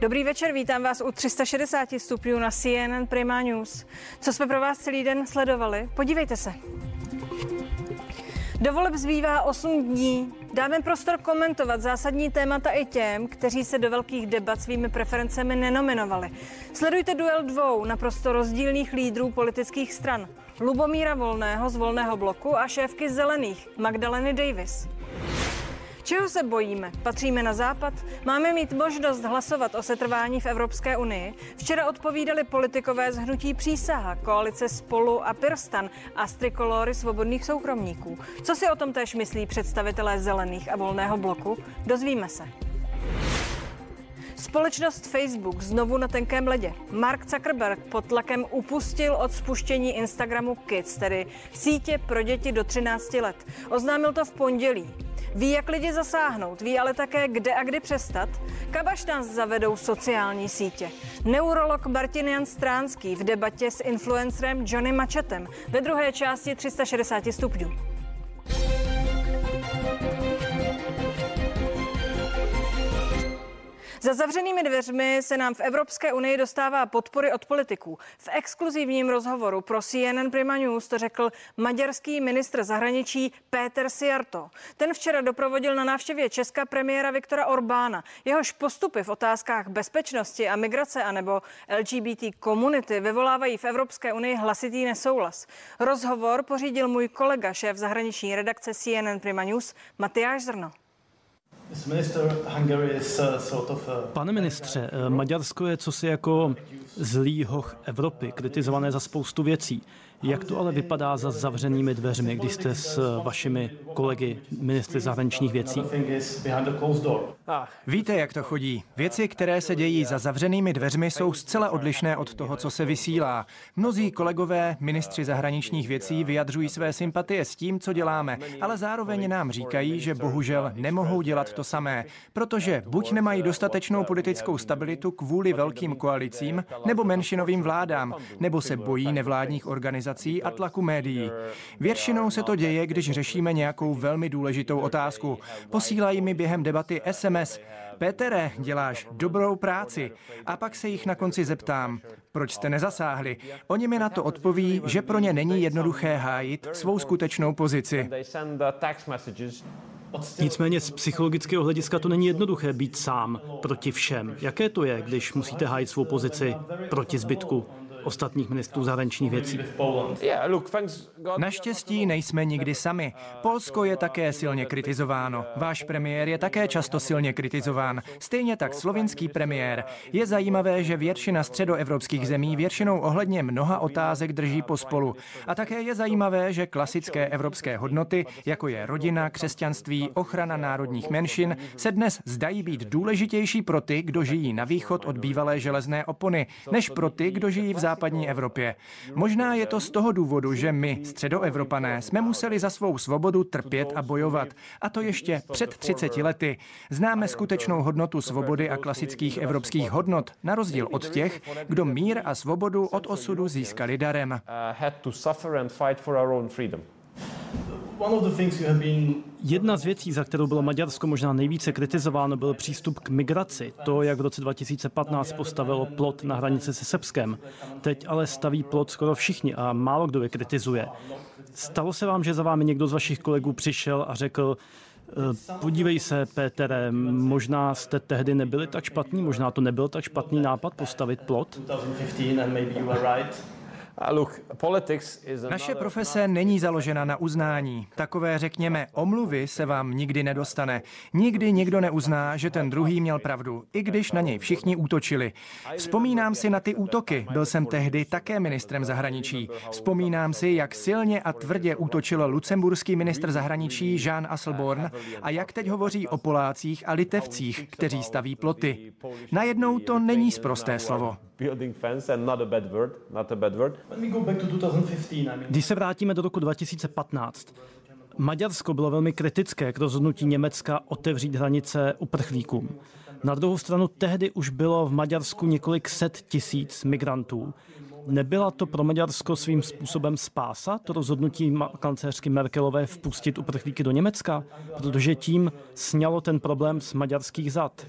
Dobrý večer, vítám vás u 360 stupňů na CNN Prima News. Co jsme pro vás celý den sledovali? Podívejte se. Dovoleb zbývá 8 dní. Dáme prostor komentovat zásadní témata i těm, kteří se do velkých debat svými preferencemi nenominovali. Sledujte duel dvou naprosto rozdílných lídrů politických stran. Lubomíra Volného z Volného bloku a šéfky Zelených Magdaleny Davis. Čeho se bojíme? Patříme na západ? Máme mít možnost hlasovat o setrvání v Evropské unii? Včera odpovídali politikové z hnutí přísaha, koalice Spolu a Pirstan a strikolory svobodných soukromníků. Co si o tom též myslí představitelé zelených a volného bloku? Dozvíme se. Společnost Facebook znovu na tenkém ledě. Mark Zuckerberg pod tlakem upustil od spuštění Instagramu Kids, tedy sítě pro děti do 13 let. Oznámil to v pondělí. Ví, jak lidi zasáhnout, ví ale také, kde a kdy přestat. Kabaštans zavedou sociální sítě. Neurolog Martin Jan Stránský v debatě s influencerem Johnny Machetem ve druhé části 360 stupňů. Za zavřenými dveřmi se nám v Evropské unii dostává podpory od politiků. V exkluzivním rozhovoru pro CNN Prima News to řekl maďarský ministr zahraničí Péter Siarto. Ten včera doprovodil na návštěvě česká premiéra Viktora Orbána. Jehož postupy v otázkách bezpečnosti a migrace anebo LGBT komunity vyvolávají v Evropské unii hlasitý nesouhlas. Rozhovor pořídil můj kolega, šéf zahraniční redakce CNN Prima News, Matyáš Zrno. Pane ministře, Maďarsko je cosi jako zlý hoch Evropy, kritizované za spoustu věcí. Jak to ale vypadá za zavřenými dveřmi, když jste s vašimi kolegy ministry zahraničních věcí? Víte, jak to chodí. Věci, které se dějí za zavřenými dveřmi, jsou zcela odlišné od toho, co se vysílá. Mnozí kolegové, ministři zahraničních věcí, vyjadřují své sympatie s tím, co děláme, ale zároveň nám říkají, že bohužel nemohou dělat to samé, protože buď nemají dostatečnou politickou stabilitu kvůli velkým koalicím nebo menšinovým vládám, nebo se bojí nevládních organizací organizací a tlaku médií. Většinou se to děje, když řešíme nějakou velmi důležitou otázku. Posílají mi během debaty SMS. Pétere, děláš dobrou práci. A pak se jich na konci zeptám, proč jste nezasáhli. Oni mi na to odpoví, že pro ně není jednoduché hájit svou skutečnou pozici. Nicméně z psychologického hlediska to není jednoduché být sám proti všem. Jaké to je, když musíte hájit svou pozici proti zbytku? Ostatních ministrů zahraničních věcí. Naštěstí nejsme nikdy sami. Polsko je také silně kritizováno. Váš premiér je také často silně kritizován. Stejně tak slovinský premiér. Je zajímavé, že většina středoevropských zemí většinou ohledně mnoha otázek drží pospolu. A také je zajímavé, že klasické evropské hodnoty, jako je rodina, křesťanství, ochrana národních menšin, se dnes zdají být důležitější pro ty, kdo žijí na východ od bývalé železné opony, než pro ty, kdo žijí v západě západní Evropě. Možná je to z toho důvodu, že my, středoevropané, jsme museli za svou svobodu trpět a bojovat. A to ještě před 30 lety. Známe skutečnou hodnotu svobody a klasických evropských hodnot, na rozdíl od těch, kdo mír a svobodu od osudu získali darem. Jedna z věcí, za kterou bylo Maďarsko možná nejvíce kritizováno, byl přístup k migraci. To, jak v roce 2015 postavilo plot na hranici se Srbskem. Teď ale staví plot skoro všichni a málo kdo je kritizuje. Stalo se vám, že za vámi někdo z vašich kolegů přišel a řekl, eh, Podívej se, Pétere, možná jste tehdy nebyli tak špatní, možná to nebyl tak špatný nápad postavit plot? Naše profese není založena na uznání. Takové, řekněme, omluvy se vám nikdy nedostane. Nikdy nikdo neuzná, že ten druhý měl pravdu, i když na něj všichni útočili. Vzpomínám si na ty útoky. Byl jsem tehdy také ministrem zahraničí. Vzpomínám si, jak silně a tvrdě útočil lucemburský ministr zahraničí Jean Asselborn a jak teď hovoří o Polácích a Litevcích, kteří staví ploty. Najednou to není sprosté slovo building fence and not a bad word, not a bad word. Když se vrátíme do roku 2015, Maďarsko bylo velmi kritické k rozhodnutí Německa otevřít hranice uprchlíkům. Na druhou stranu tehdy už bylo v Maďarsku několik set tisíc migrantů. Nebyla to pro Maďarsko svým způsobem spása, to rozhodnutí kancléřky Merkelové vpustit uprchlíky do Německa? Protože tím snělo ten problém z maďarských zad.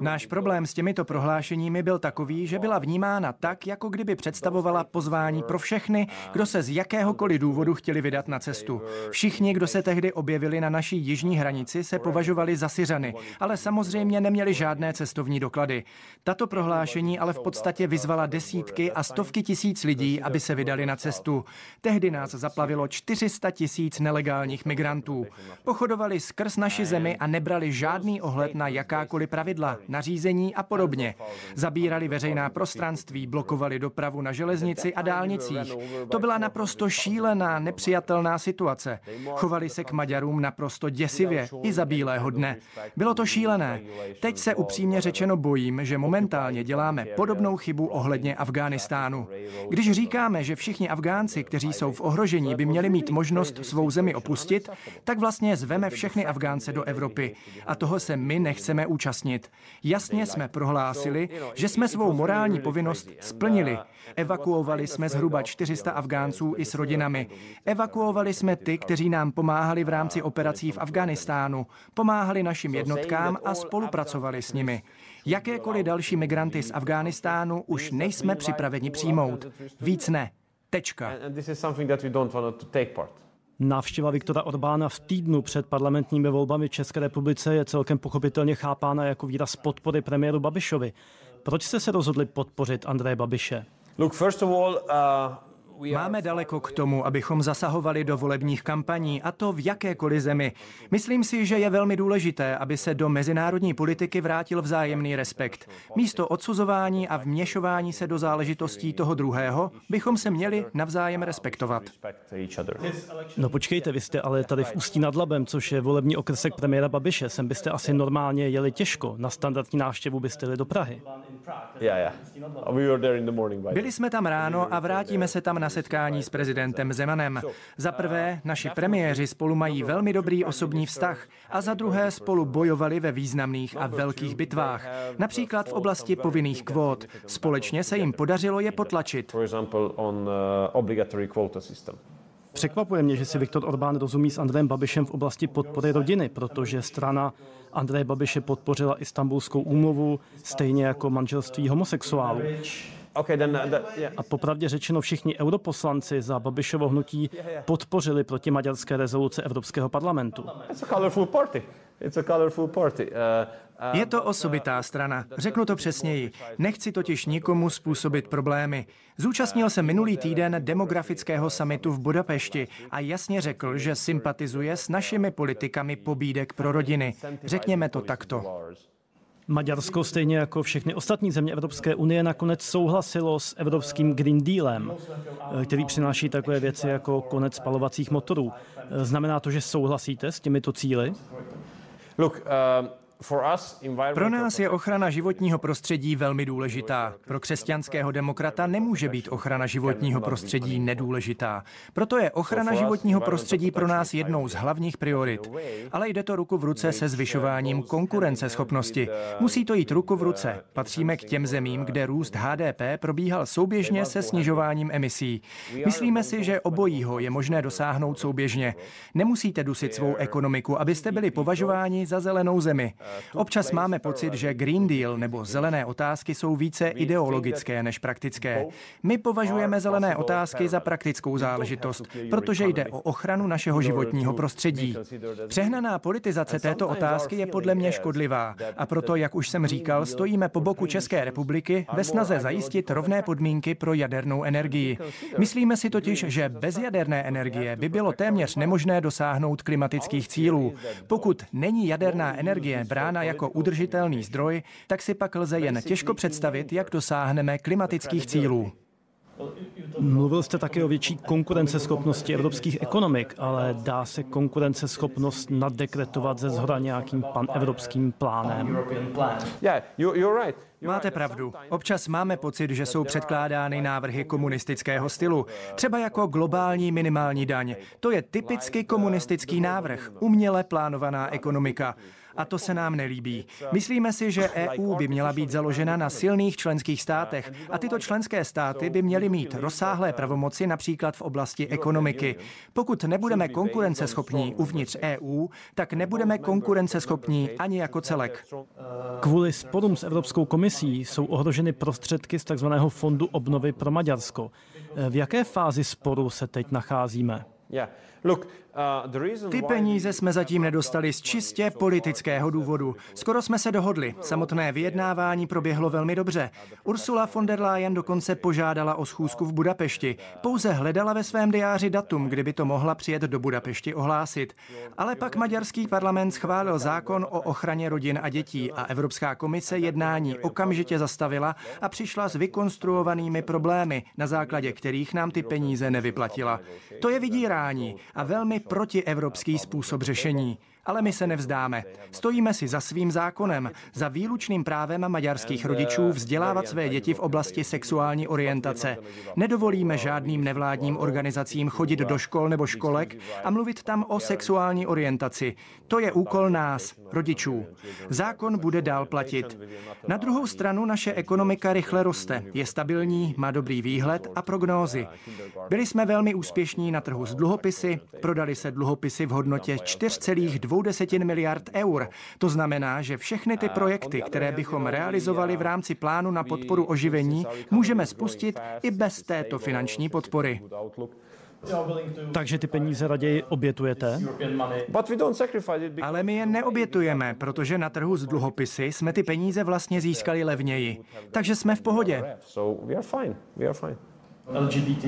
Náš problém s těmito prohlášeními byl takový, že byla vnímána tak, jako kdyby představovala pozvání pro všechny, kdo se z jakéhokoliv důvodu chtěli vydat na cestu. Všichni, kdo se tehdy objevili na naší jižní hranici, se považovali za Syřany, ale samozřejmě neměli žádné cestovní doklady. Tato prohlášení ale v podstatě vyzvala desítky a stovky tisíc lidí, aby se vydali na cestu. Tehdy nás zaplavilo 400 tisíc nelegálních migrantů. Pochodovali skrz naši zemi a nebrali žádný ohled na jaká jakákoliv pravidla, nařízení a podobně. Zabírali veřejná prostranství, blokovali dopravu na železnici a dálnicích. To byla naprosto šílená, nepřijatelná situace. Chovali se k Maďarům naprosto děsivě, i za bílého dne. Bylo to šílené. Teď se upřímně řečeno bojím, že momentálně děláme podobnou chybu ohledně Afghánistánu. Když říkáme, že všichni Afgánci, kteří jsou v ohrožení, by měli mít možnost svou zemi opustit, tak vlastně zveme všechny Afgánce do Evropy. A toho se my nechceme účastnit. Jasně jsme prohlásili, že jsme svou morální povinnost splnili. Evakuovali jsme zhruba 400 Afgánců i s rodinami. Evakuovali jsme ty, kteří nám pomáhali v rámci operací v Afganistánu, pomáhali našim jednotkám a spolupracovali s nimi. Jakékoliv další migranty z Afghánistánu už nejsme připraveni přijmout. Víc ne. Tečka. Návštěva Viktora Orbána v týdnu před parlamentními volbami v České republice je celkem pochopitelně chápána jako výraz podpory premiéru Babišovi. Proč jste se rozhodli podpořit Andreje Babiše? Look, first of all, uh... Máme daleko k tomu, abychom zasahovali do volebních kampaní, a to v jakékoliv zemi. Myslím si, že je velmi důležité, aby se do mezinárodní politiky vrátil vzájemný respekt. Místo odsuzování a vměšování se do záležitostí toho druhého bychom se měli navzájem respektovat. No počkejte, vy jste ale tady v Ústí nad Labem, což je volební okrsek premiéra Babiše. Sem byste asi normálně jeli těžko. Na standardní návštěvu byste jeli do Prahy. Byli jsme tam ráno a vrátíme se tam na setkání s prezidentem Zemanem. Za prvé, naši premiéři spolu mají velmi dobrý osobní vztah a za druhé spolu bojovali ve významných a velkých bitvách, například v oblasti povinných kvót. Společně se jim podařilo je potlačit. Překvapuje mě, že si Viktor Orbán rozumí s Andrejem Babišem v oblasti podpory rodiny, protože strana Andreje Babiše podpořila Istanbulskou úmluvu, stejně jako manželství homosexuálů. Okay, then, uh, that, yeah. A popravdě řečeno všichni europoslanci za Babišovo hnutí podpořili proti maďarské rezoluce Evropského parlamentu. It's a colorful party. It's a colorful party. Uh, uh, je to osobitá strana. Řeknu to přesněji. Nechci totiž nikomu způsobit problémy. Zúčastnil se minulý týden demografického samitu v Budapešti a jasně řekl, že sympatizuje s našimi politikami pobídek pro rodiny. Řekněme to takto. Maďarsko, stejně jako všechny ostatní země Evropské unie, nakonec souhlasilo s evropským Green Dealem, který přináší takové věci jako konec spalovacích motorů. Znamená to, že souhlasíte s těmito cíly? Look, uh... Pro nás je ochrana životního prostředí velmi důležitá. Pro křesťanského demokrata nemůže být ochrana životního prostředí nedůležitá. Proto je ochrana životního prostředí pro nás jednou z hlavních priorit. Ale jde to ruku v ruce se zvyšováním konkurenceschopnosti. Musí to jít ruku v ruce. Patříme k těm zemím, kde růst HDP probíhal souběžně se snižováním emisí. Myslíme si, že obojího je možné dosáhnout souběžně. Nemusíte dusit svou ekonomiku, abyste byli považováni za zelenou zemi. Občas máme pocit, že Green Deal nebo zelené otázky jsou více ideologické než praktické. My považujeme zelené otázky za praktickou záležitost, protože jde o ochranu našeho životního prostředí. Přehnaná politizace této otázky je podle mě škodlivá a proto, jak už jsem říkal, stojíme po boku České republiky ve snaze zajistit rovné podmínky pro jadernou energii. Myslíme si totiž, že bez jaderné energie by bylo téměř nemožné dosáhnout klimatických cílů. Pokud není jaderná energie brána jako udržitelný zdroj, tak si pak lze jen těžko představit, jak dosáhneme klimatických cílů. Mluvil jste také o větší konkurenceschopnosti evropských ekonomik, ale dá se konkurenceschopnost naddekretovat ze zhora nějakým panevropským plánem? Máte pravdu. Občas máme pocit, že jsou předkládány návrhy komunistického stylu. Třeba jako globální minimální daň. To je typicky komunistický návrh, uměle plánovaná ekonomika. A to se nám nelíbí. Myslíme si, že EU by měla být založena na silných členských státech a tyto členské státy by měly mít rozsáhlé pravomoci například v oblasti ekonomiky. Pokud nebudeme konkurenceschopní uvnitř EU, tak nebudeme konkurenceschopní ani jako celek. Kvůli sporům s Evropskou komisí jsou ohroženy prostředky z tzv. fondu obnovy pro Maďarsko. V jaké fázi sporu se teď nacházíme? Uh, Ty peníze jsme zatím nedostali z čistě politického důvodu. Skoro jsme se dohodli. Samotné vyjednávání proběhlo velmi dobře. Ursula von der Leyen dokonce požádala o schůzku v Budapešti. Pouze hledala ve svém diáři datum, kdyby to mohla přijet do Budapešti ohlásit. Ale pak maďarský parlament schválil zákon o ochraně rodin a dětí a Evropská komise jednání okamžitě zastavila a přišla s vykonstruovanými problémy, na základě kterých nám ty peníze nevyplatila. To je vydírání a velmi protievropský způsob řešení. Ale my se nevzdáme. Stojíme si za svým zákonem, za výlučným právem maďarských rodičů vzdělávat své děti v oblasti sexuální orientace. Nedovolíme žádným nevládním organizacím chodit do škol nebo školek a mluvit tam o sexuální orientaci. To je úkol nás, rodičů. Zákon bude dál platit. Na druhou stranu naše ekonomika rychle roste, je stabilní, má dobrý výhled a prognózy. Byli jsme velmi úspěšní na trhu s dluhopisy, prodali se dluhopisy v hodnotě 4,2 desetin miliard eur. To znamená, že všechny ty projekty, které bychom realizovali v rámci plánu na podporu oživení, můžeme spustit i bez této finanční podpory. Takže ty peníze raději obětujete? Ale my je neobětujeme, protože na trhu s dluhopisy jsme ty peníze vlastně získali levněji. Takže jsme v pohodě. LGBT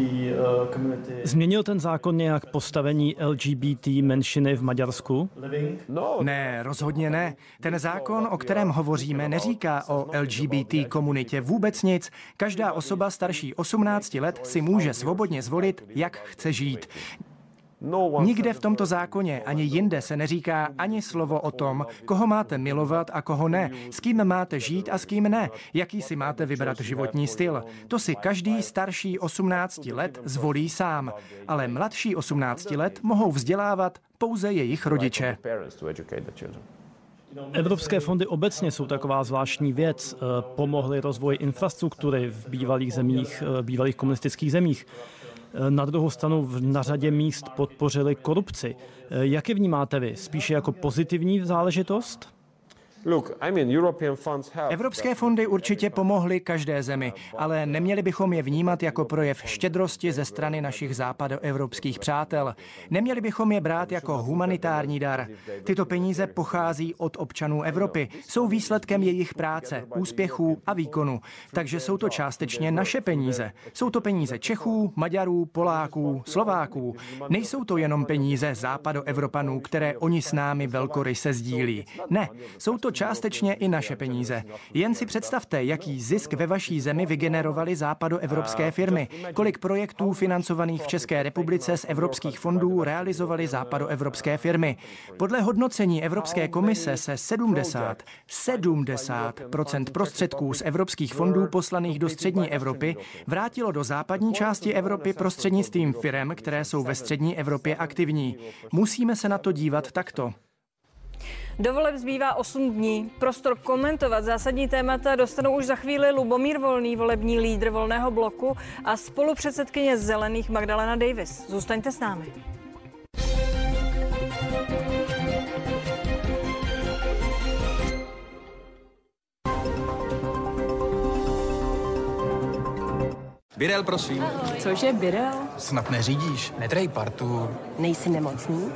community. Eh, Změnil ten zákon nějak postavení LGBT menšiny v Maďarsku? No. Ne, rozhodně ne. Ten zákon, o kterém hovoříme, neříká o LGBT komunitě vůbec nic. Každá osoba starší 18 let si může svobodně zvolit, jak chce žít. No Nikde v tomto zákoně ani jinde se neříká ani slovo o tom, koho máte milovat a koho ne, s kým máte žít a s kým ne, jaký si máte vybrat životní styl. To si každý starší 18 let zvolí sám, ale mladší 18 let mohou vzdělávat pouze jejich rodiče. Evropské fondy obecně jsou taková zvláštní věc. Eh, pomohly rozvoji infrastruktury v bývalých zemích, eh, bývalých komunistických zemích. Na druhou stranu na řadě míst podpořili korupci. Jak je vnímáte vy? Spíše jako pozitivní záležitost? Evropské fondy určitě pomohly každé zemi, ale neměli bychom je vnímat jako projev štědrosti ze strany našich západoevropských přátel. Neměli bychom je brát jako humanitární dar. Tyto peníze pochází od občanů Evropy, jsou výsledkem jejich práce, úspěchů a výkonu. Takže jsou to částečně naše peníze. Jsou to peníze Čechů, Maďarů, Poláků, Slováků. Nejsou to jenom peníze západoevropanů, které oni s námi velkoryse sdílí. Ne, jsou to částečně i naše peníze. Jen si představte, jaký zisk ve vaší zemi vygenerovaly západoevropské firmy, kolik projektů financovaných v České republice z evropských fondů realizovaly západoevropské firmy. Podle hodnocení Evropské komise se 70, 70 prostředků z evropských fondů poslaných do střední Evropy vrátilo do západní části Evropy prostřednictvím firm, které jsou ve střední Evropě aktivní. Musíme se na to dívat takto. Do voleb zbývá 8 dní. Prostor komentovat zásadní témata dostanou už za chvíli Lubomír Volný, volební lídr Volného bloku a spolupředsedkyně Zelených Magdalena Davis. Zůstaňte s námi. Birel, prosím. Ahoj. Cože Birel? Snad neřídíš, nedrej partu. Nejsi nemocný?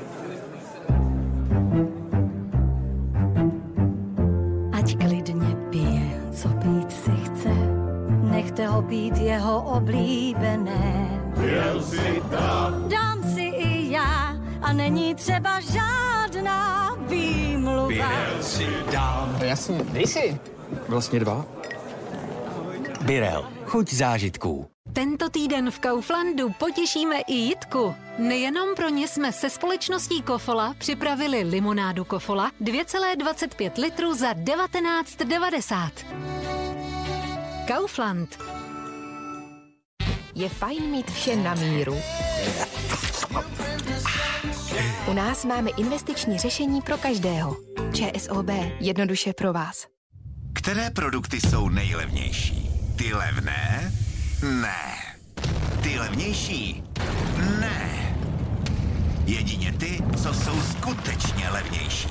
Nechte ho být jeho oblíbené. Jel si dám. Dám si i já a není třeba žádná výmluva. Birel si dám. No jasně, dej si. Vlastně dva. Birel, chuť zážitků. Tento týden v Kauflandu potěšíme i Jitku. Nejenom pro ně jsme se společností Kofola připravili limonádu Kofola 2,25 litru za 19,90. Kaufland. Je fajn mít vše na míru. U nás máme investiční řešení pro každého. ČSOB. Jednoduše pro vás. Které produkty jsou nejlevnější? Ty levné? Ne. Ty levnější? Ne. Jedině ty, co jsou skutečně levnější.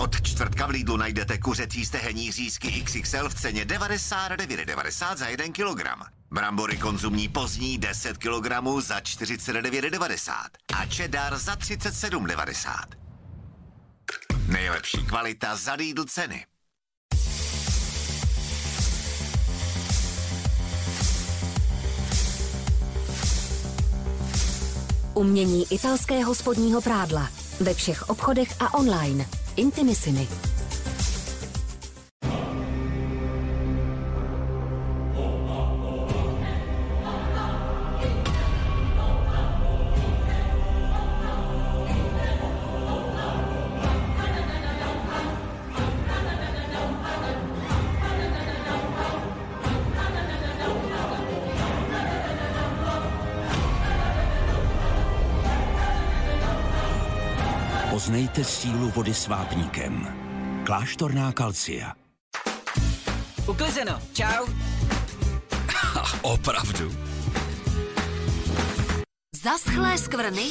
Od čtvrtka v Lidlu najdete kuřecí stehení řízky XXL v ceně 99,90 za 1 kilogram. Brambory konzumní pozdní 10 kg za 49,90 a cheddar za 37,90. Nejlepší kvalita za Lidl ceny. Umění italského spodního prádla. Ve všech obchodech a online. Intimissimi. Vody s vápníkem. Kláštorná kalcia. Uklizeno. Čau. Opravdu? Zaschlé skvrny?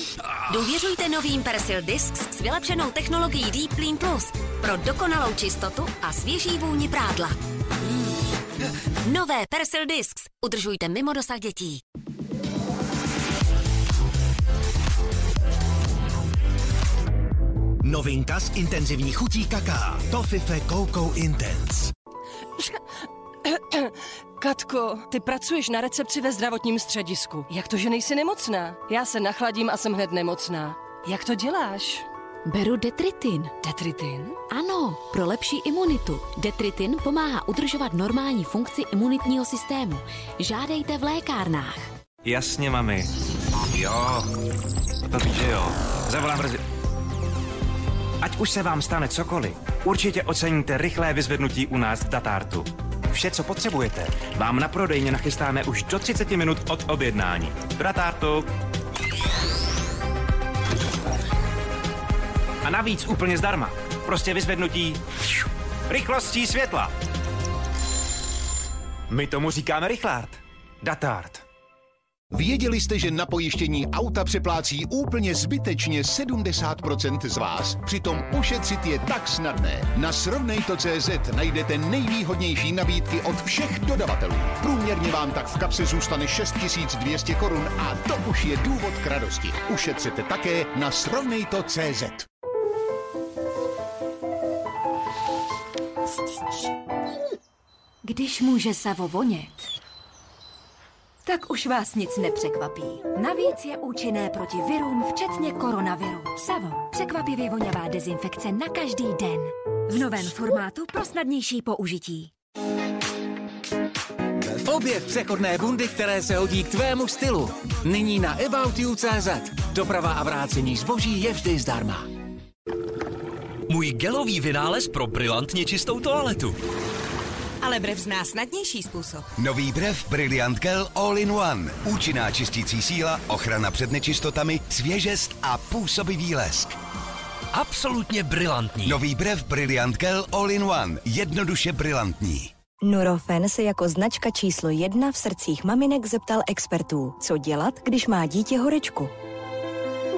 Důvěřujte novým Persil Discs s vylepšenou technologií Deep Clean Plus pro dokonalou čistotu a svěží vůni prádla. Nové Persil Discs. Udržujte mimo dosah dětí. Novinka z intenzivní chutí kaká. Tofife Coco Intense. Katko, ty pracuješ na recepci ve zdravotním středisku. Jak to, že nejsi nemocná? Já se nachladím a jsem hned nemocná. Jak to děláš? Beru detritin. Detritin? Ano, pro lepší imunitu. Detritin pomáhá udržovat normální funkci imunitního systému. Žádejte v lékárnách. Jasně, mami. Jo, to víš, že jo. Zavolám brzy. Ať už se vám stane cokoliv, určitě oceníte rychlé vyzvednutí u nás v Datartu. Vše, co potřebujete, vám na prodejně nachystáme už do 30 minut od objednání. Do Datartu. A navíc úplně zdarma. Prostě vyzvednutí rychlostí světla. My tomu říkáme rychlát. Datart. Věděli jste, že na pojištění auta přeplácí úplně zbytečně 70% z vás? Přitom ušetřit je tak snadné. Na srovnejto.cz najdete nejvýhodnější nabídky od všech dodavatelů. Průměrně vám tak v kapse zůstane 6200 korun a to už je důvod k radosti. Ušetřete také na srovnejto.cz. Když může Savo vonět, tak už vás nic nepřekvapí. Navíc je účinné proti virům, včetně koronaviru. Savo, překvapivě voňavá dezinfekce na každý den. V novém formátu pro snadnější použití. Objev přechodné bundy, které se hodí k tvému stylu. Nyní na aboutyou.cz. Doprava a vrácení zboží je vždy zdarma. Můj gelový vynález pro brilantně čistou toaletu. Ale Brev zná snadnější způsob. Nový Brev Brilliant Gel All in One. Účinná čistící síla, ochrana před nečistotami, svěžest a působivý lesk. Absolutně brilantní. Nový Brev Brilliant Gel All in One. Jednoduše brilantní. Nurofen se jako značka číslo jedna v srdcích maminek zeptal expertů, co dělat, když má dítě horečku.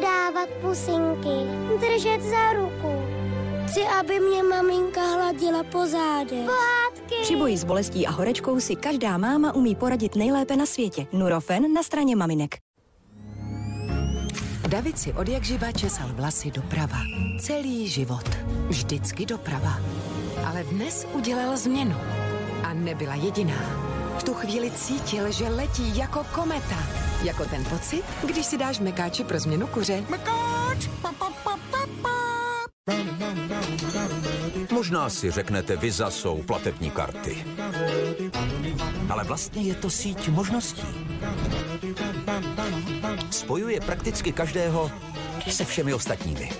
Dávat pusinky, držet za ruku. Chci, aby mě maminka hladila po zádech. Pohádky! Při boji s bolestí a horečkou si každá máma umí poradit nejlépe na světě. Nurofen na straně maminek. David si od jak živa česal vlasy doprava. Celý život. Vždycky doprava. Ale dnes udělal změnu. A nebyla jediná. V tu chvíli cítil, že letí jako kometa. Jako ten pocit, když si dáš mekáči pro změnu kuře. Mekáč! Pa, pa, pa, pa, pa. Možná si řeknete, Visa jsou platební karty. Ale vlastně je to síť možností. Spojuje prakticky každého se všemi ostatními.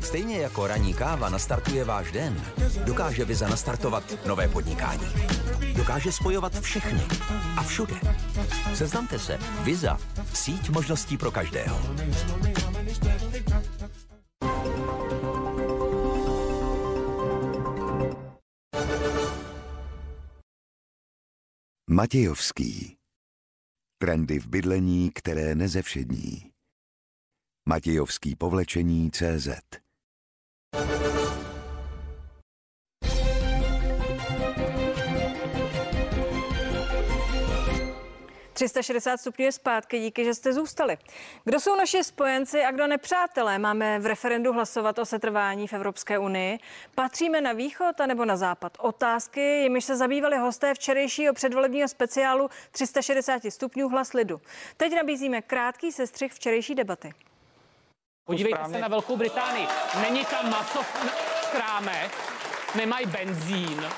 Stejně jako ranní káva nastartuje váš den, dokáže Visa nastartovat nové podnikání. Dokáže spojovat všechny a všude. Seznamte se. Visa. Síť možností pro každého. Matějovský. Trendy v bydlení, které nezevšední. Matějovský povlečení CZ. 360 stupňů je zpátky, díky, že jste zůstali. Kdo jsou naši spojenci a kdo nepřátelé? Máme v referendu hlasovat o setrvání v Evropské unii. Patříme na východ anebo na západ? Otázky, jimiž se zabývali hosté včerejšího předvolebního speciálu 360 stupňů hlas lidu. Teď nabízíme krátký sestřih včerejší debaty. Podívejte se na Velkou Británii. Není tam maso v krámech, nemají benzín,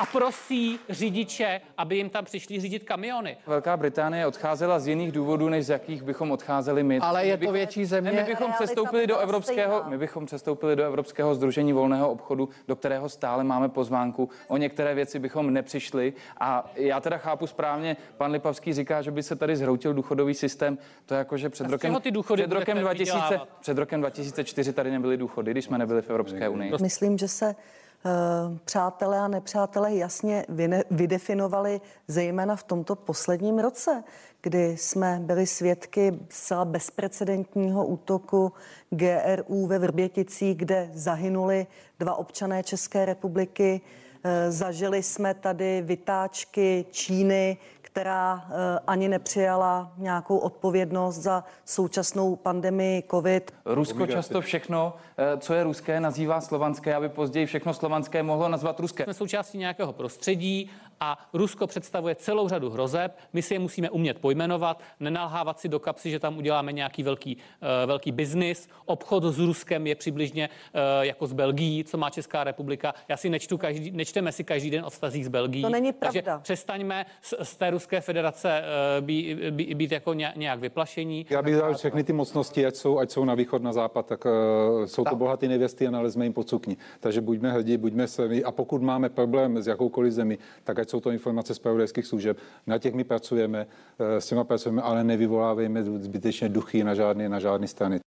a prosí řidiče, aby jim tam přišli řídit kamiony. Velká Británie odcházela z jiných důvodů, než z jakých bychom odcházeli my. Ale je to větší země. Ne, my bychom přestoupili do evropského, my bychom přestoupili do Evropského združení volného obchodu, do kterého stále máme pozvánku. O některé věci bychom nepřišli. A já teda chápu správně, pan Lipavský říká, že by se tady zhroutil důchodový systém. To je jako, že před rokem, ty důchody před rokem 2000, před rokem 2004 tady nebyly důchody, když jsme nebyli v Evropské unii. Myslím, že se přátelé a nepřátelé jasně vydefinovali zejména v tomto posledním roce, kdy jsme byli svědky zcela bezprecedentního útoku GRU ve Vrběticích, kde zahynuli dva občané České republiky. Eh, zažili jsme tady vytáčky Číny, která eh, ani nepřijala nějakou odpovědnost za současnou pandemii COVID. Rusko často všechno, eh, co je ruské, nazývá slovanské, aby později všechno slovanské mohlo nazvat ruské. Jsme součástí nějakého prostředí a Rusko představuje celou řadu hrozeb. My si je musíme umět pojmenovat, nenalhávat si do kapsy, že tam uděláme nějaký velký, uh, velký biznis. Obchod s Ruskem je přibližně uh, jako s Belgií, co má Česká republika. Já si nečtu každý, nečteme si každý den o vztazích s Belgií. To není pravda. Takže přestaňme z, z té Ruské federace být, být, být jako nějak vyplašení. Já bych dal všechny ty mocnosti, ať jsou, ať jsou na východ, na západ, tak uh, jsou to bohaté nevěsty a nalezme jim pod sukni. Takže buďme hrdí, buďme se a pokud máme problém s jakoukoliv zemi, tak ať jsou to informace z pravodajských služeb. Na těch my pracujeme, eh, s těma pracujeme, ale nevyvolávejme zbytečně duchy na žádné, na žádné strany.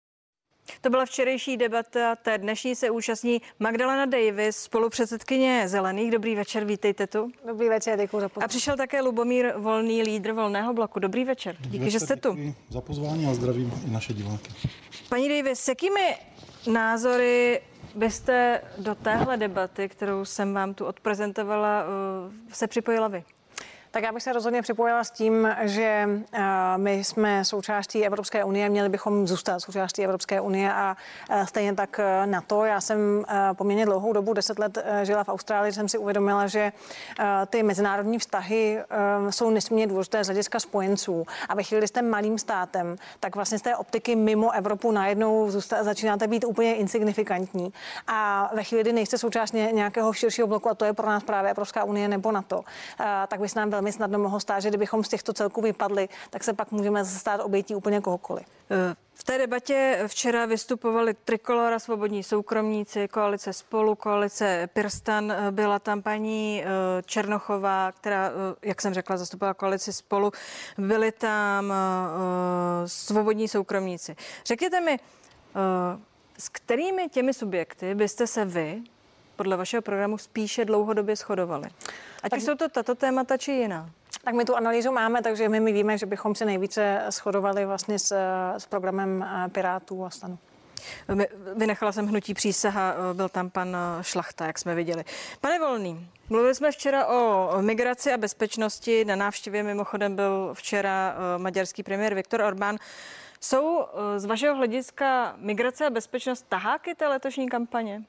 To byla včerejší debata, té dnešní se účastní Magdalena Davis, spolupředsedkyně Zelených. Dobrý večer, vítejte tu. Dobrý večer, děkuji za pozvání. A přišel také Lubomír Volný, lídr Volného bloku. Dobrý večer, díky, večer, že jste tu. za pozvání a zdravím i naše diváky. Paní Davis, s jakými názory byste do téhle debaty, kterou jsem vám tu odprezentovala, eh, se připojila vy? Tak já bych se rozhodně připojila s tím, že eh, my jsme součástí Evropské unie, měli bychom zůstat součástí Evropské unie a eh, stejně tak eh, na to. Já jsem poměrně dlouhou dobu, deset let žila v Austrálii, jsem si uvědomila, že ty mezinárodní vztahy jsou nesmírně důležité z hlediska spojenců. A ve chvíli, kdy jste malým státem, tak vlastně z té optiky mimo Evropu najednou zůsta- začínáte být úplně insignifikantní. A ve chvíli, kdy nejste součástí nějakého širšího bloku, a to je pro nás právě Evropská unie nebo NATO, tak by se nám velmi snadno mohlo stát, že kdybychom z těchto celků vypadli, tak se pak můžeme stát obětí úplně kohokoliv. Eh, v té debatě včera vystupovali Trikolora, Svobodní soukromníci, koalice Spolu, koalice Pirstan. Eh, byla tam paní eh, Černochová, která, jak jsem řekla, zastupovala koalici Spolu. Byli tam Svobodní soukromníci. Řekněte mi, s kterými těmi subjekty byste se vy podle vašeho programu spíše dlouhodobě shodovali? Ať tak, už jsou to tato témata či jiná. Tak my tu analýzu máme, takže my, my víme, že bychom se nejvíce shodovali vlastně s, s programem eh, Pirátů a stanu. Vynechala jsem hnutí přísaha, eh, byl tam pan eh, Šlachta, jak jsme viděli. Pane Volný, mluvili jsme včera o migraci a bezpečnosti. Na návštěvě mimochodem byl včera maďarský premiér Viktor Orbán. Jsou z vašeho hlediska migrace a bezpečnost taháky té letošní kampaně?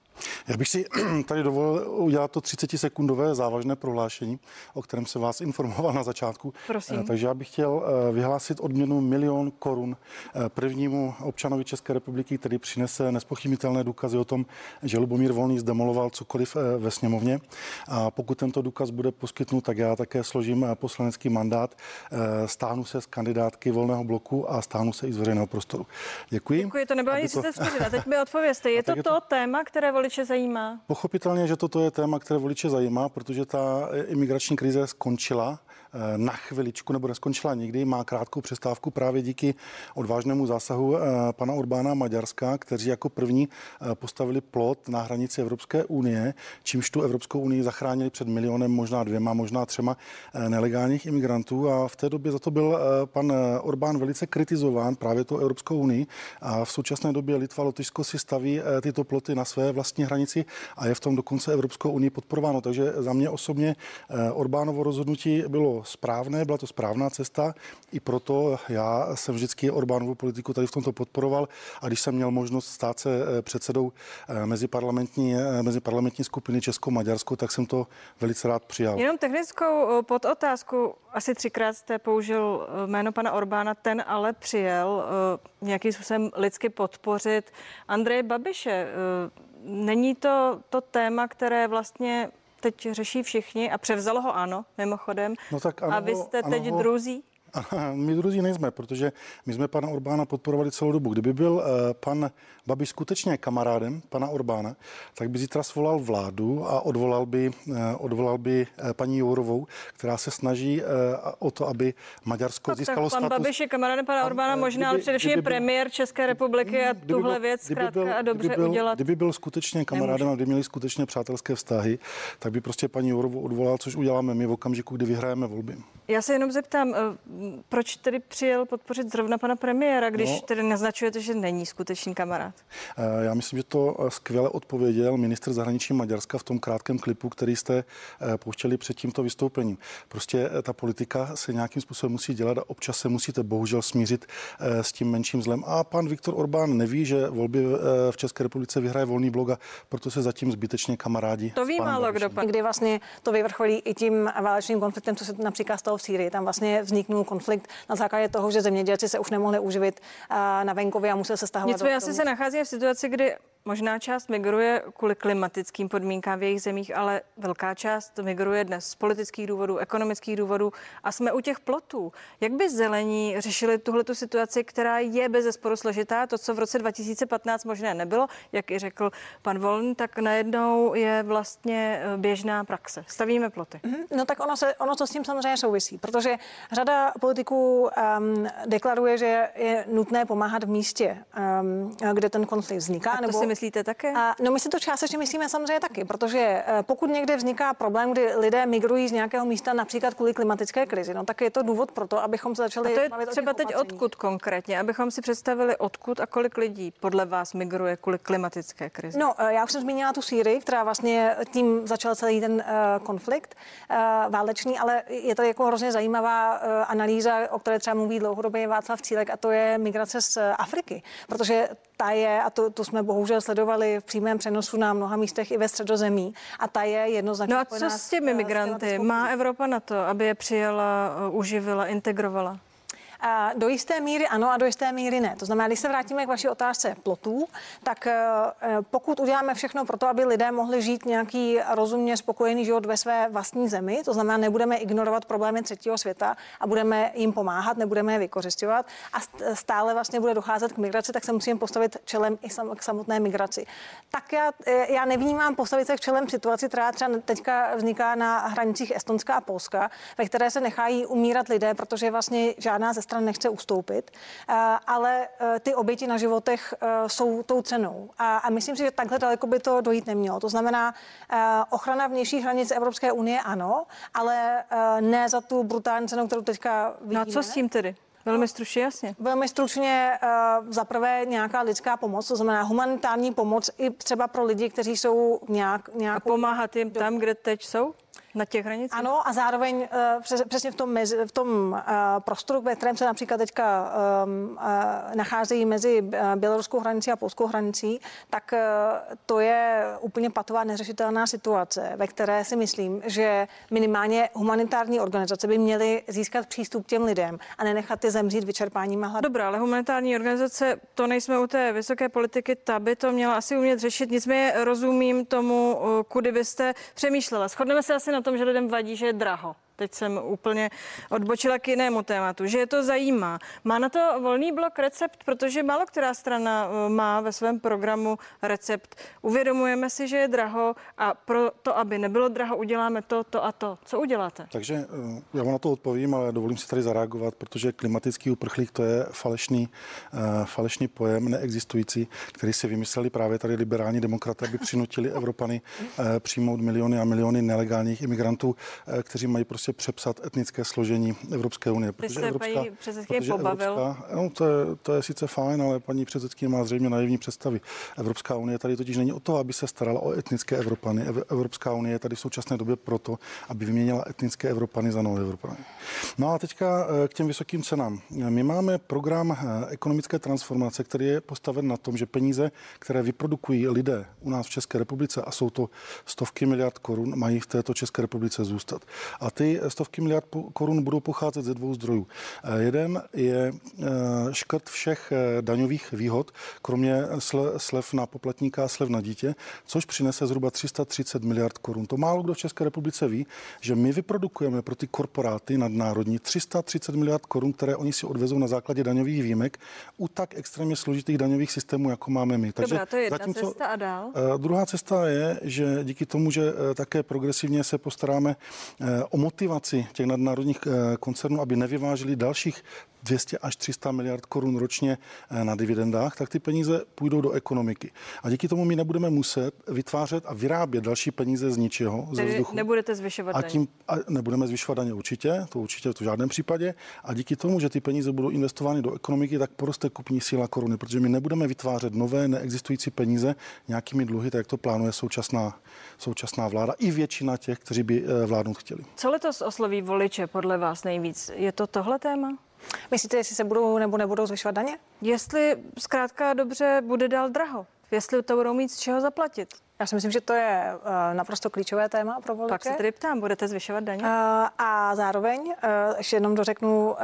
Já bych si tady dovolil udělat to 30-sekundové závažné prohlášení, o kterém se vás informoval na začátku. Prosím. Eh, takže já bych chtěl eh, vyhlásit odměnu milion korun eh, prvnímu občanovi České republiky, který přinese nespochybnitelné důkazy o tom, že Lubomír Volný zdemoloval cokoliv ve sněmovně. A pokud tento důkaz bude poskytnut, tak já také složím poslanecký mandát, stáhnu se z kandidátky volného bloku a stáhnu se i z veřejného prostoru. Děkuji. Děkuji, to nebyla nic to... Teď mi odpověste. Je to, je to to téma, které voliče zajímá? Pochopitelně, že toto je téma, které voliče zajímá, protože ta imigrační krize skončila na chviličku nebo neskončila nikdy, má krátkou přestávku právě díky odvážnému zásahu pana Orbána Maďarska, kteří jako první postavili plot na hranici Evropské unie, čímž tu Evropskou unii zachránili před milionem, možná dvěma, možná třema nelegálních imigrantů a v té době za to byl pan Orbán velice kritizován právě tou Evropskou unii a v současné době Litva, Lotyšsko si staví tyto ploty na své vlastní hranici a je v tom dokonce Evropskou unii podporováno. Takže za mě osobně Orbánovo rozhodnutí bylo správné, byla to správná cesta. I proto já jsem vždycky Orbánovu politiku tady v tomto podporoval a když jsem měl možnost stát se eh, předsedou eh, meziparlamentní, eh, meziparlamentní skupiny Česko-Maďarsko, tak jsem to velice rád přijal. Jenom technickou podotázku. Asi třikrát jste použil jméno pana Orbána, ten ale přijel nějakým způsobem lidsky podpořit Andreje Babiše. Není to to téma, které vlastně teď řeší všichni a převzalo ho ano, mimochodem. No tak ano, a vy jste ano, teď druzí? My druzí nejsme, protože my jsme pana Orbána podporovali celou dobu. Kdyby byl uh, pan Babiš skutečně kamarádem pana Orbána, tak by zítra svolal vládu a odvolal by, uh, odvolal by uh, paní Jourovou, která se snaží o to, aby Maďarsko no, získalo tak pan status. Babiš je kamarádem pana Orbána, možná, ale především je premiér České republiky a kdyby tuhle byl, věc zkrátka byl, a dobře kdyby byl, udělat. Kdyby byl skutečně kamarádem nemůže. a kdyby měli skutečně přátelské vztahy, tak by prostě paní Jourovou odvolal, což uděláme my v okamžiku, kdy vyhrajeme volby. Já se jenom zeptám, proč tedy přijel podpořit zrovna pana premiéra, když no, tedy naznačujete, že není skutečný kamarád? Eh, já myslím, že to eh, skvěle odpověděl ministr zahraničí Maďarska v tom krátkém klipu, který jste eh, pouštěli před tímto vystoupením. Prostě ta politika se nějakým způsobem musí dělat a občas se musíte bohužel smířit s tím menším zlem. A pan Viktor Orbán neví, že volby v České republice vyhraje volný blok a proto se zatím zbytečně kamarádi. To ví málo kdo. Kdy vlastně to vyvrcholí i tím válečným konfliktem, co se například stalo v Sýrii. Tam vlastně vzniknul konflikt na základě toho, že zemědělci se už nemohli uživit na venkově a museli se stahovat. Nicméně asi se nacházíme v situaci, kdy Možná část migruje kvůli klimatickým podmínkám v jejich zemích, ale velká část migruje dnes z politických důvodů, ekonomických důvodů a jsme u těch plotů. Jak by zelení řešili tuhle situaci, která je bez zesporu složitá? To, co v roce 2015 možné nebylo, jak i řekl pan Volný, tak najednou je vlastně eh, běžná praxe. Stavíme ploty. Mm-hmm. No tak ono, se, ono to s tím samozřejmě souvisí, protože řada politiků um, deklaruje, že je nutné pomáhat v místě, um, kde ten konflikt vzniká. Nebo... myslíte také? A, no my si to částečně myslíme samozřejmě taky, protože eh, pokud někde vzniká problém, kdy lidé migrují z nějakého místa například kvůli klimatické krizi, no tak je to důvod pro to, abychom se začali. A to je třeba teď opatření. odkud konkrétně, abychom si představili odkud a kolik lidí podle vás migruje kvůli klimatické krizi. No, eh, já už jsem zmínila tu Sýrii, která vlastně tím začal celý ten uh, konflikt uh, válečný, ale je to jako hrozně zajímavá uh, analýza, o které třeba mluví dlouhodobě Václav Cílek, a to je migrace z Afriky, protože ta je, a to, to jsme bohužel sledovali v přímém přenosu na mnoha místech i ve středozemí, a ta je jednoznačně. No a co s těmi migranty? Má Evropa na to, aby je přijala, uživila, integrovala? Do jisté míry ano a do jisté míry ne. To znamená, když se vrátíme k vaší otázce plotů, tak eh, pokud uděláme všechno pro to, aby lidé mohli žít nějaký rozumně spokojený život ve své vlastní zemi, to znamená, nebudeme ignorovat problémy třetího světa a budeme jim pomáhat, nebudeme je vykořišťovat a stále vlastně bude docházet k migraci, tak se musíme postavit čelem i sam, k samotné migraci. Tak já, eh, já nevnímám postavit se k čelem situaci, která třeba teďka vzniká na hranicích Estonska a Polska, ve které se nechají umírat lidé, protože vlastně žádná ze stran nechce ustoupit, eh, ale eh, ty oběti na životech eh, jsou tou cenou. A, a myslím si, že takhle daleko by to dojít nemělo. To znamená, ochrana vnějších hranic Evropské unie ano, ale ne za tu brutální cenu, kterou teďka vidíme. No a co s tím tedy? Velmi stručně, jasně. Velmi stručně uh, za prvé nějaká lidská pomoc, to znamená humanitární pomoc i třeba pro lidi, kteří jsou nějak... nějak a pomáhat jim tam, kde teď jsou? Na těch hranicích? Ano a zároveň uh, přes, přesně v tom, mezi, v tom uh, prostoru, ve kterém se například teďka um, uh, nacházejí mezi běloruskou hranicí a polskou hranicí, tak uh, to je úplně patová neřešitelná situace, ve které si myslím, že minimálně humanitární organizace by měly získat přístup k těm lidem a nenechat ty zemřít vyčerpáním a hladem. Dobrá, ale humanitární organizace, to nejsme u té vysoké politiky, ta by to měla asi umět řešit. Nicméně rozumím tomu, kudy byste přemýšlela. Shodneme se asi na tom, že lidem vadí, že je draho. Teď jsem úplně odbočila k jinému tématu, že je to zajímá. Má na to volný blok recept, protože málo která strana eh, má ve svém programu recept. Uvědomujeme si, že je draho a pro to, aby nebylo draho, uděláme to, to a to. Co uděláte? Takže eh, já vám na to odpovím, ale dovolím si tady zareagovat, protože klimatický uprchlík to je falešný, uh, falešný pojem, neexistující, který si vymysleli právě tady liberální demokraté, aby přinutili Evropany přijmout miliony a miliony nelegálních imigrantů, kteří mají prostě prostě přepsat etnické složení Evropské unie. Protože Vy Evropská, paní předsedkyně pobavil. Evropská, no, to, je, to je sice fajn, ale paní předsedkyně má zřejmě naivní představy. Evropská unie tady totiž není o to, aby se starala o etnické Evropany. Evropská unie je tady v současné době proto, aby vyměnila etnické Evropany za nové Evropany. No a teďka eh, k těm vysokým cenám. My máme program eh, ekonomické transformace, který je postaven na tom, že peníze, které vyprodukují lidé u nás v České republice, a jsou to stovky miliard korun, mají v této České republice zůstat. A ty stovky miliard korun budou pocházet ze dvou zdrojů. Eh, jeden je eh, škrt všech eh, daňových výhod, kromě slev na poplatníka a slev na dítě, což přinese zhruba 330 miliard korun. To málo kdo v České republice ví, že my vyprodukujeme pro ty korporáty nadnárodní 330 miliard korun, které oni si odvezou na základě daňových výjimek u tak extrémně složitých daňových systémů, jako máme my. Takže Dobrá, to je jedna zatímco, cesta a dál. Druhá cesta je, že díky tomu, že také progresivně se postaráme o motivaci motivaci těch nadnárodních eh, koncernů, aby nevyvážili dalších 200 až 300 miliard korun ročně eh, na dividendách, tak ty peníze půjdou do ekonomiky. A díky tomu my nebudeme muset vytvářet a vyrábět další peníze z ničeho, ze vzduchu. nebudete zvyšovat a tím a nebudeme zvyšovat daně určitě, to určitě v žádném případě. A díky tomu, že ty peníze budou investovány do ekonomiky, tak poroste kupní síla koruny, protože my nebudeme vytvářet nové neexistující peníze nějakými dluhy, tak jak to plánuje současná, současná vláda i většina těch, kteří by eh, vládnout chtěli. Co letos osloví voliče podle vás nejvíc? Je to tohle téma? Myslíte, jestli se budou nebo nebudou zvyšovat daně? Jestli zkrátka dobře bude dál draho. Jestli to budou mít z čeho zaplatit. Já si myslím, že to je uh, naprosto klíčové téma pro voliče. Pak se tedy ptám, budete zvyšovat daně? Uh, a zároveň, uh, ještě jenom dořeknu, uh,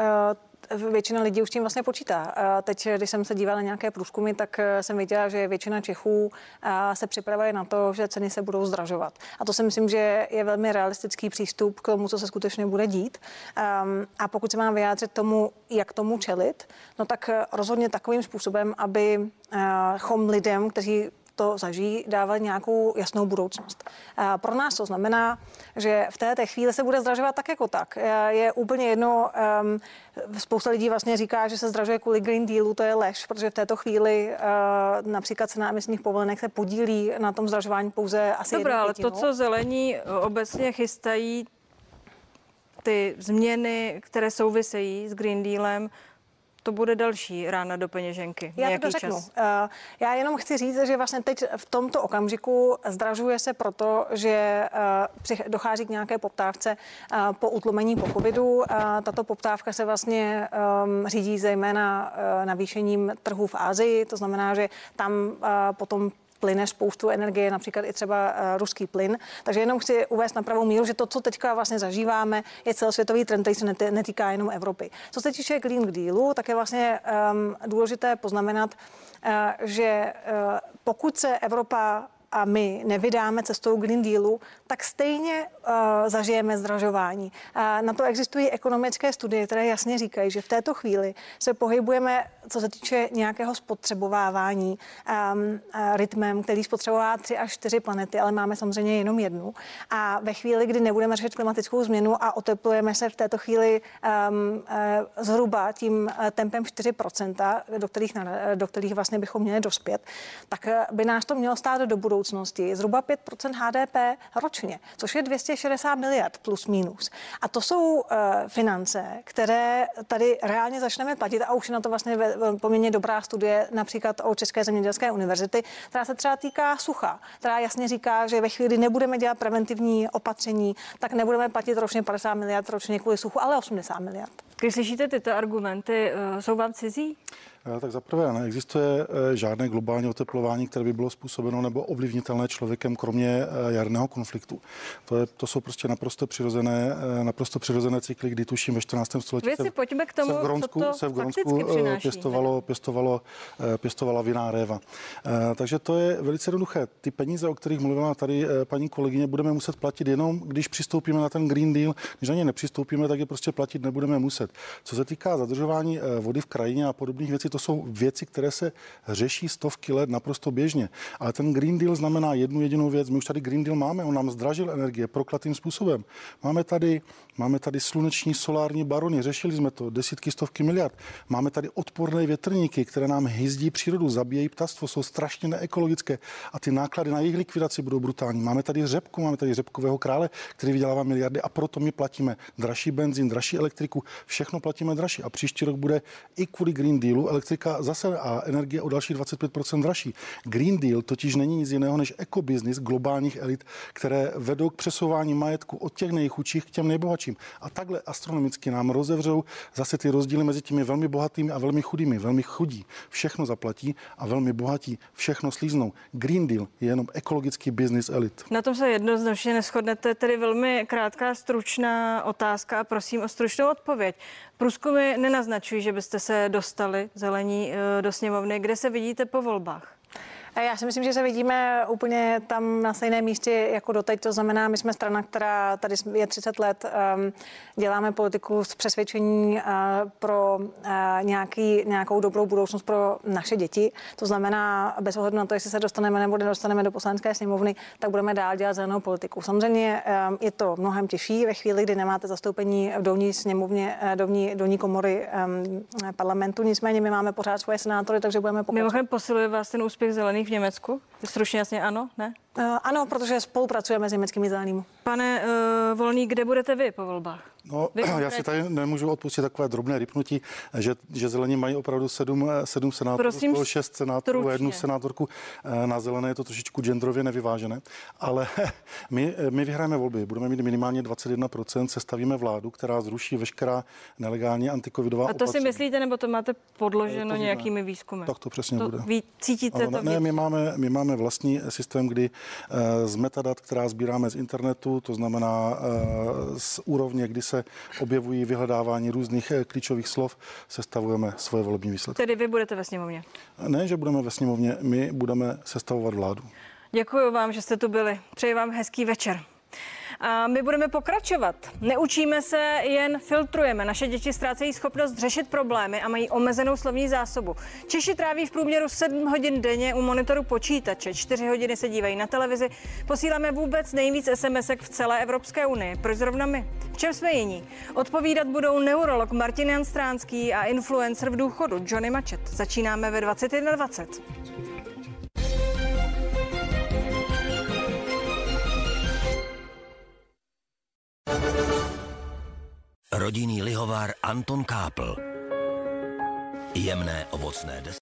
většina lidí už tím vlastně počítá. Teď, když jsem se dívala na nějaké průzkumy, tak eh, jsem viděla, že většina Čechů eh, se připravuje na to, že ceny se budou zdražovat. A to si myslím, že je velmi realistický přístup k tomu, co se skutečně bude dít. Ehm, a pokud se mám vyjádřit tomu, jak tomu čelit, no tak eh, rozhodně takovým způsobem, aby chom lidem, kteří to zažijí, dávat nějakou jasnou budoucnost. A pro nás to znamená, že v té chvíli se bude zdražovat tak jako tak. Je úplně jedno, um, spousta lidí vlastně říká, že se zdražuje kvůli Green Dealu, to je lež, protože v této chvíli uh, například cena emisních povolenek se podílí na tom zdražování pouze asi Dobrá, ale to, co zelení obecně chystají, ty změny, které souvisejí s Green Dealem, to bude další rána do peněženky. Já to řeknu. Čas? Eh, já jenom chci říct, že vlastně teď v tomto okamžiku zdražuje se proto, že eh, dochází k nějaké poptávce eh, po utlumení po covidu. Tato poptávka se vlastně ehm, řídí zejména navýšením trhů v Ázii, to znamená, že tam potom plyne spoustu energie, například i třeba uh, ruský plyn. Takže jenom chci uvést na pravou míru, že to, co teďka vlastně zažíváme, je celosvětový trend, který se netýká jenom Evropy. Co se týče Green Dealu, tak je vlastně um, důležité poznamenat, uh, že uh, pokud se Evropa a my nevydáme cestou Green Dealu, tak stejně uh, zažijeme zdražování. Uh, na to existují ekonomické studie, které jasně říkají, že v této chvíli se pohybujeme, co se týče nějakého spotřebovávání, um, uh, rytmem, který spotřebová tři až čtyři planety, ale máme samozřejmě jenom jednu. A ve chvíli, kdy nebudeme řešit klimatickou změnu a oteplujeme se v této chvíli um, uh, zhruba tím tempem 4%, do kterých, do kterých vlastně bychom měli dospět, tak by nás to mělo stát do budoucna budoucnosti zhruba 5% HDP ročně, což je 260 miliard plus minus. A to jsou uh, finance, které tady reálně začneme platit a už je na to vlastně poměrně dobrá studie například o České zemědělské univerzity, která se třeba týká sucha, která jasně říká, že ve chvíli, kdy nebudeme dělat preventivní opatření, tak nebudeme platit ročně 50 miliard ročně kvůli suchu, ale 80 miliard. Když slyšíte tyto argumenty, uh, jsou vám cizí? Eh, tak zaprvé neexistuje eh, žádné globální oteplování, které by bylo způsobeno nebo ovlivnitelné člověkem, kromě eh, jarného konfliktu. To, je, to jsou prostě naprosto přirozené, naprosto přirozené cykly, kdy tuším ve 14. století Věci, se, pojďme k tomu, se v Gronsku, co to se v Gronsku pěstovalo, pěstovalo, pěstovala viná réva. Takže to je velice jednoduché. Ty peníze, o kterých mluvila tady paní kolegyně, budeme muset platit jenom, když přistoupíme na ten Green Deal. Když na ně nepřistoupíme, tak je prostě platit nebudeme muset. Co se týká zadržování vody v krajině a podobných věcí, to jsou věci, které se řeší stovky let naprosto běžně. Ale ten Green Deal znamená jednu jedinou věc. My už tady Green Deal máme, on nám zdražil energie proklatým způsobem. Máme tady, máme tady sluneční solární barony, řešili jsme to, desítky, stovky miliard. Máme tady odporné větrníky, které nám hyzdí přírodu, zabíjejí ptastvo, jsou strašně neekologické a ty náklady na jejich likvidaci budou brutální. Máme tady řepku, máme tady řepkového krále, který vydělává miliardy a proto my platíme dražší benzín, dražší elektriku, všechno platíme dražší. A příští rok bude i kvůli Green Dealu elektrika zase a energie o další 25% dražší. Green Deal totiž není nic jiného než ekobiznis globálních elit, které vedou k přesouvání majetku od těch nejchudších k těm nejbohatším. A takhle astronomicky nám rozevřou zase ty rozdíly mezi těmi velmi bohatými a velmi chudými. Velmi chudí všechno zaplatí a velmi bohatí všechno slíznou. Green Deal je jenom ekologický biznis elit. Na tom se jednoznačně neschodnete, tedy velmi krátká, stručná otázka a prosím o stručnou odpověď. Průzkumy nenaznačují, že byste se dostali zelení eh, do sněmovny. Kde se vidíte po volbách? Já si myslím, že se vidíme úplně tam na stejném místě jako doteď. To znamená, my jsme strana, která tady je 30 let, um, děláme politiku z přesvědčení uh, pro uh, nějaký, nějakou dobrou budoucnost pro naše děti. To znamená, bez ohledu na to, jestli se dostaneme nebo nedostaneme do poslanecké sněmovny, tak budeme dál dělat zelenou politiku. Samozřejmě um, je to mnohem těžší ve chvíli, kdy nemáte zastoupení v dolní sněmovně, uh, dolní, dolní komory um, parlamentu. Nicméně my máme pořád svoje senátory, takže budeme pokračovat. Mimochodem posiluje vás ten úspěch zelených v Německu? Stručně jasně ano, ne? Uh, ano, protože spolupracujeme s německými zelenými. Pane uh, Volný, kde budete vy po volbách? No, já si tady nemůžu odpustit takové drobné rypnutí, že, že zelení mají opravdu sedm, sedm senátorů, Prosím, šest senátorů a jednu senátorku. Eh, na zelené je to trošičku genderově nevyvážené, ale my, my vyhrajeme volby. Budeme mít minimálně 21%, sestavíme vládu, která zruší veškerá nelegální antikovidová A to opatření. si myslíte, nebo to máte podloženo to nějakými výzkumy? Tak to přesně to bude. Ví, cítíte ano, to? Ne, my máme, my máme vlastní systém, kdy z metadat, která sbíráme z internetu, to znamená z úrovně, kdy se se objevují vyhledávání různých eh, klíčových slov, sestavujeme svoje volební výsledky. Tedy vy budete ve sněmovně? Ne, že budeme ve sněmovně, my budeme sestavovat vládu. Děkuji vám, že jste tu byli. Přeji vám hezký večer. A my budeme pokračovat. Neučíme se, jen filtrujeme. Naše děti ztrácejí schopnost řešit problémy a mají omezenou slovní zásobu. Češi tráví v průměru 7 hodin denně u monitoru počítače, 4 hodiny se dívají na televizi. Posíláme vůbec nejvíc sms v celé Evropské unii. Proč zrovna my? V čem jsme jiní? Odpovídat budou neurolog Martin Jan Stránský a influencer v důchodu Johnny Mačet. Začínáme ve 21.20. Rodinný lihovár Anton Kápl. Jemné ovocné desky.